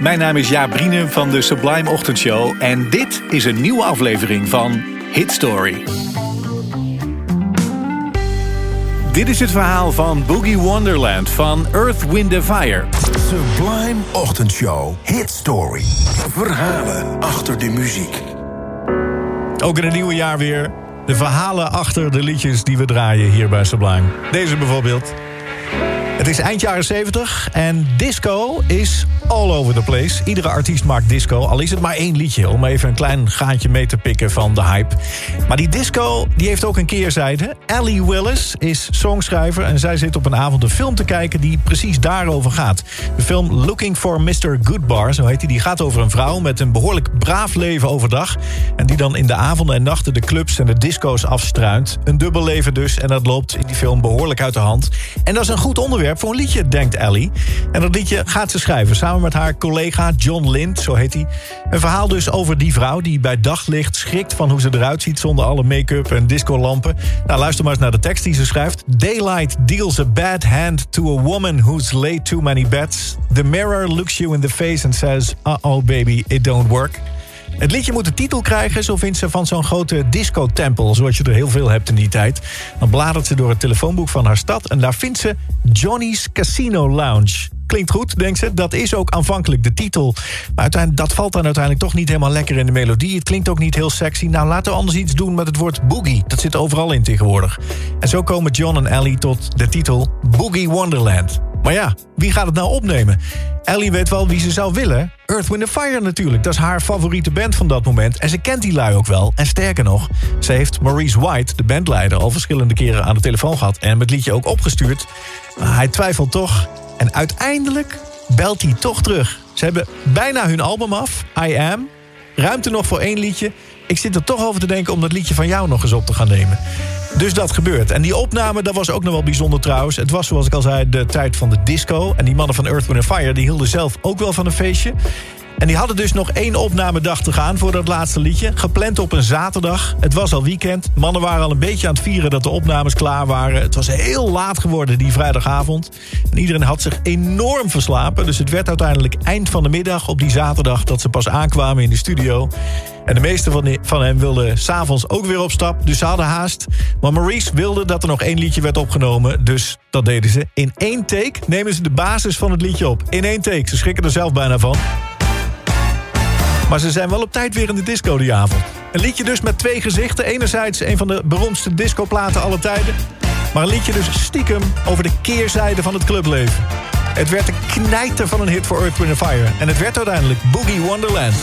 Mijn naam is Jaap Brienen van de Sublime Ochtendshow en dit is een nieuwe aflevering van Hit Story. Dit is het verhaal van Boogie Wonderland van Earth, Wind Fire. Sublime Ochtendshow. Hit Story. Verhalen achter de muziek. Ook in het nieuwe jaar weer de verhalen achter de liedjes die we draaien hier bij Sublime. Deze bijvoorbeeld. Het is eind jaren 70 en disco is all over the place. Iedere artiest maakt disco, al is het maar één liedje... om even een klein gaatje mee te pikken van de hype. Maar die disco die heeft ook een keerzijde. Ellie Willis is songschrijver en zij zit op een avond een film te kijken... die precies daarover gaat. De film Looking for Mr. Goodbar, zo heet die... die gaat over een vrouw met een behoorlijk braaf leven overdag... en die dan in de avonden en nachten de clubs en de disco's afstruint. Een dubbel leven dus en dat loopt in die film behoorlijk uit de hand. En dat is een goed onderwerp voor een liedje, denkt Ellie. En dat liedje gaat ze schrijven samen met haar collega John Lind, zo heet hij. Een verhaal dus over die vrouw die bij daglicht schrikt van hoe ze eruit ziet zonder alle make-up en discolampen. Nou, luister maar eens naar de tekst die ze schrijft. Daylight deals a bad hand to a woman who's laid too many bets. The mirror looks you in the face and says, uh-oh baby, it don't work. Het liedje moet de titel krijgen, zo vindt ze van zo'n grote disco-tempel... zoals je er heel veel hebt in die tijd. Dan bladert ze door het telefoonboek van haar stad... en daar vindt ze Johnny's Casino Lounge. Klinkt goed, denkt ze. Dat is ook aanvankelijk de titel. Maar uiteindelijk, dat valt dan uiteindelijk toch niet helemaal lekker in de melodie. Het klinkt ook niet heel sexy. Nou, laten we anders iets doen met het woord boogie. Dat zit overal in tegenwoordig. En zo komen John en Ellie tot de titel Boogie Wonderland. Maar ja, wie gaat het nou opnemen? Ellie weet wel wie ze zou willen. Earth, Wind Fire natuurlijk. Dat is haar favoriete band van dat moment. En ze kent die lui ook wel. En sterker nog, ze heeft Maurice White, de bandleider... al verschillende keren aan de telefoon gehad... en het liedje ook opgestuurd. Maar hij twijfelt toch. En uiteindelijk belt hij toch terug. Ze hebben bijna hun album af, I Am. Ruimte nog voor één liedje. Ik zit er toch over te denken om dat liedje van jou nog eens op te gaan nemen. Dus dat gebeurt. En die opname, dat was ook nog wel bijzonder trouwens. Het was, zoals ik al zei, de tijd van de disco. En die mannen van Earth, Wind Fire... die hielden zelf ook wel van een feestje. En die hadden dus nog één opnamedag te gaan voor dat laatste liedje. Gepland op een zaterdag. Het was al weekend. Mannen waren al een beetje aan het vieren dat de opnames klaar waren. Het was heel laat geworden die vrijdagavond. En iedereen had zich enorm verslapen. Dus het werd uiteindelijk eind van de middag op die zaterdag... dat ze pas aankwamen in de studio. En de meeste van, van hen wilden s'avonds ook weer op stap. Dus ze hadden haast. Maar Maurice wilde dat er nog één liedje werd opgenomen. Dus dat deden ze. In één take nemen ze de basis van het liedje op. In één take. Ze schrikken er zelf bijna van. Maar ze zijn wel op tijd weer in de disco die avond. Een liedje dus met twee gezichten. Enerzijds een van de beroemdste discoplaten aller tijden. Maar een liedje dus stiekem over de keerzijde van het clubleven. Het werd een knijter van een hit voor Earth, Wind Fire. En het werd uiteindelijk Boogie Wonderland.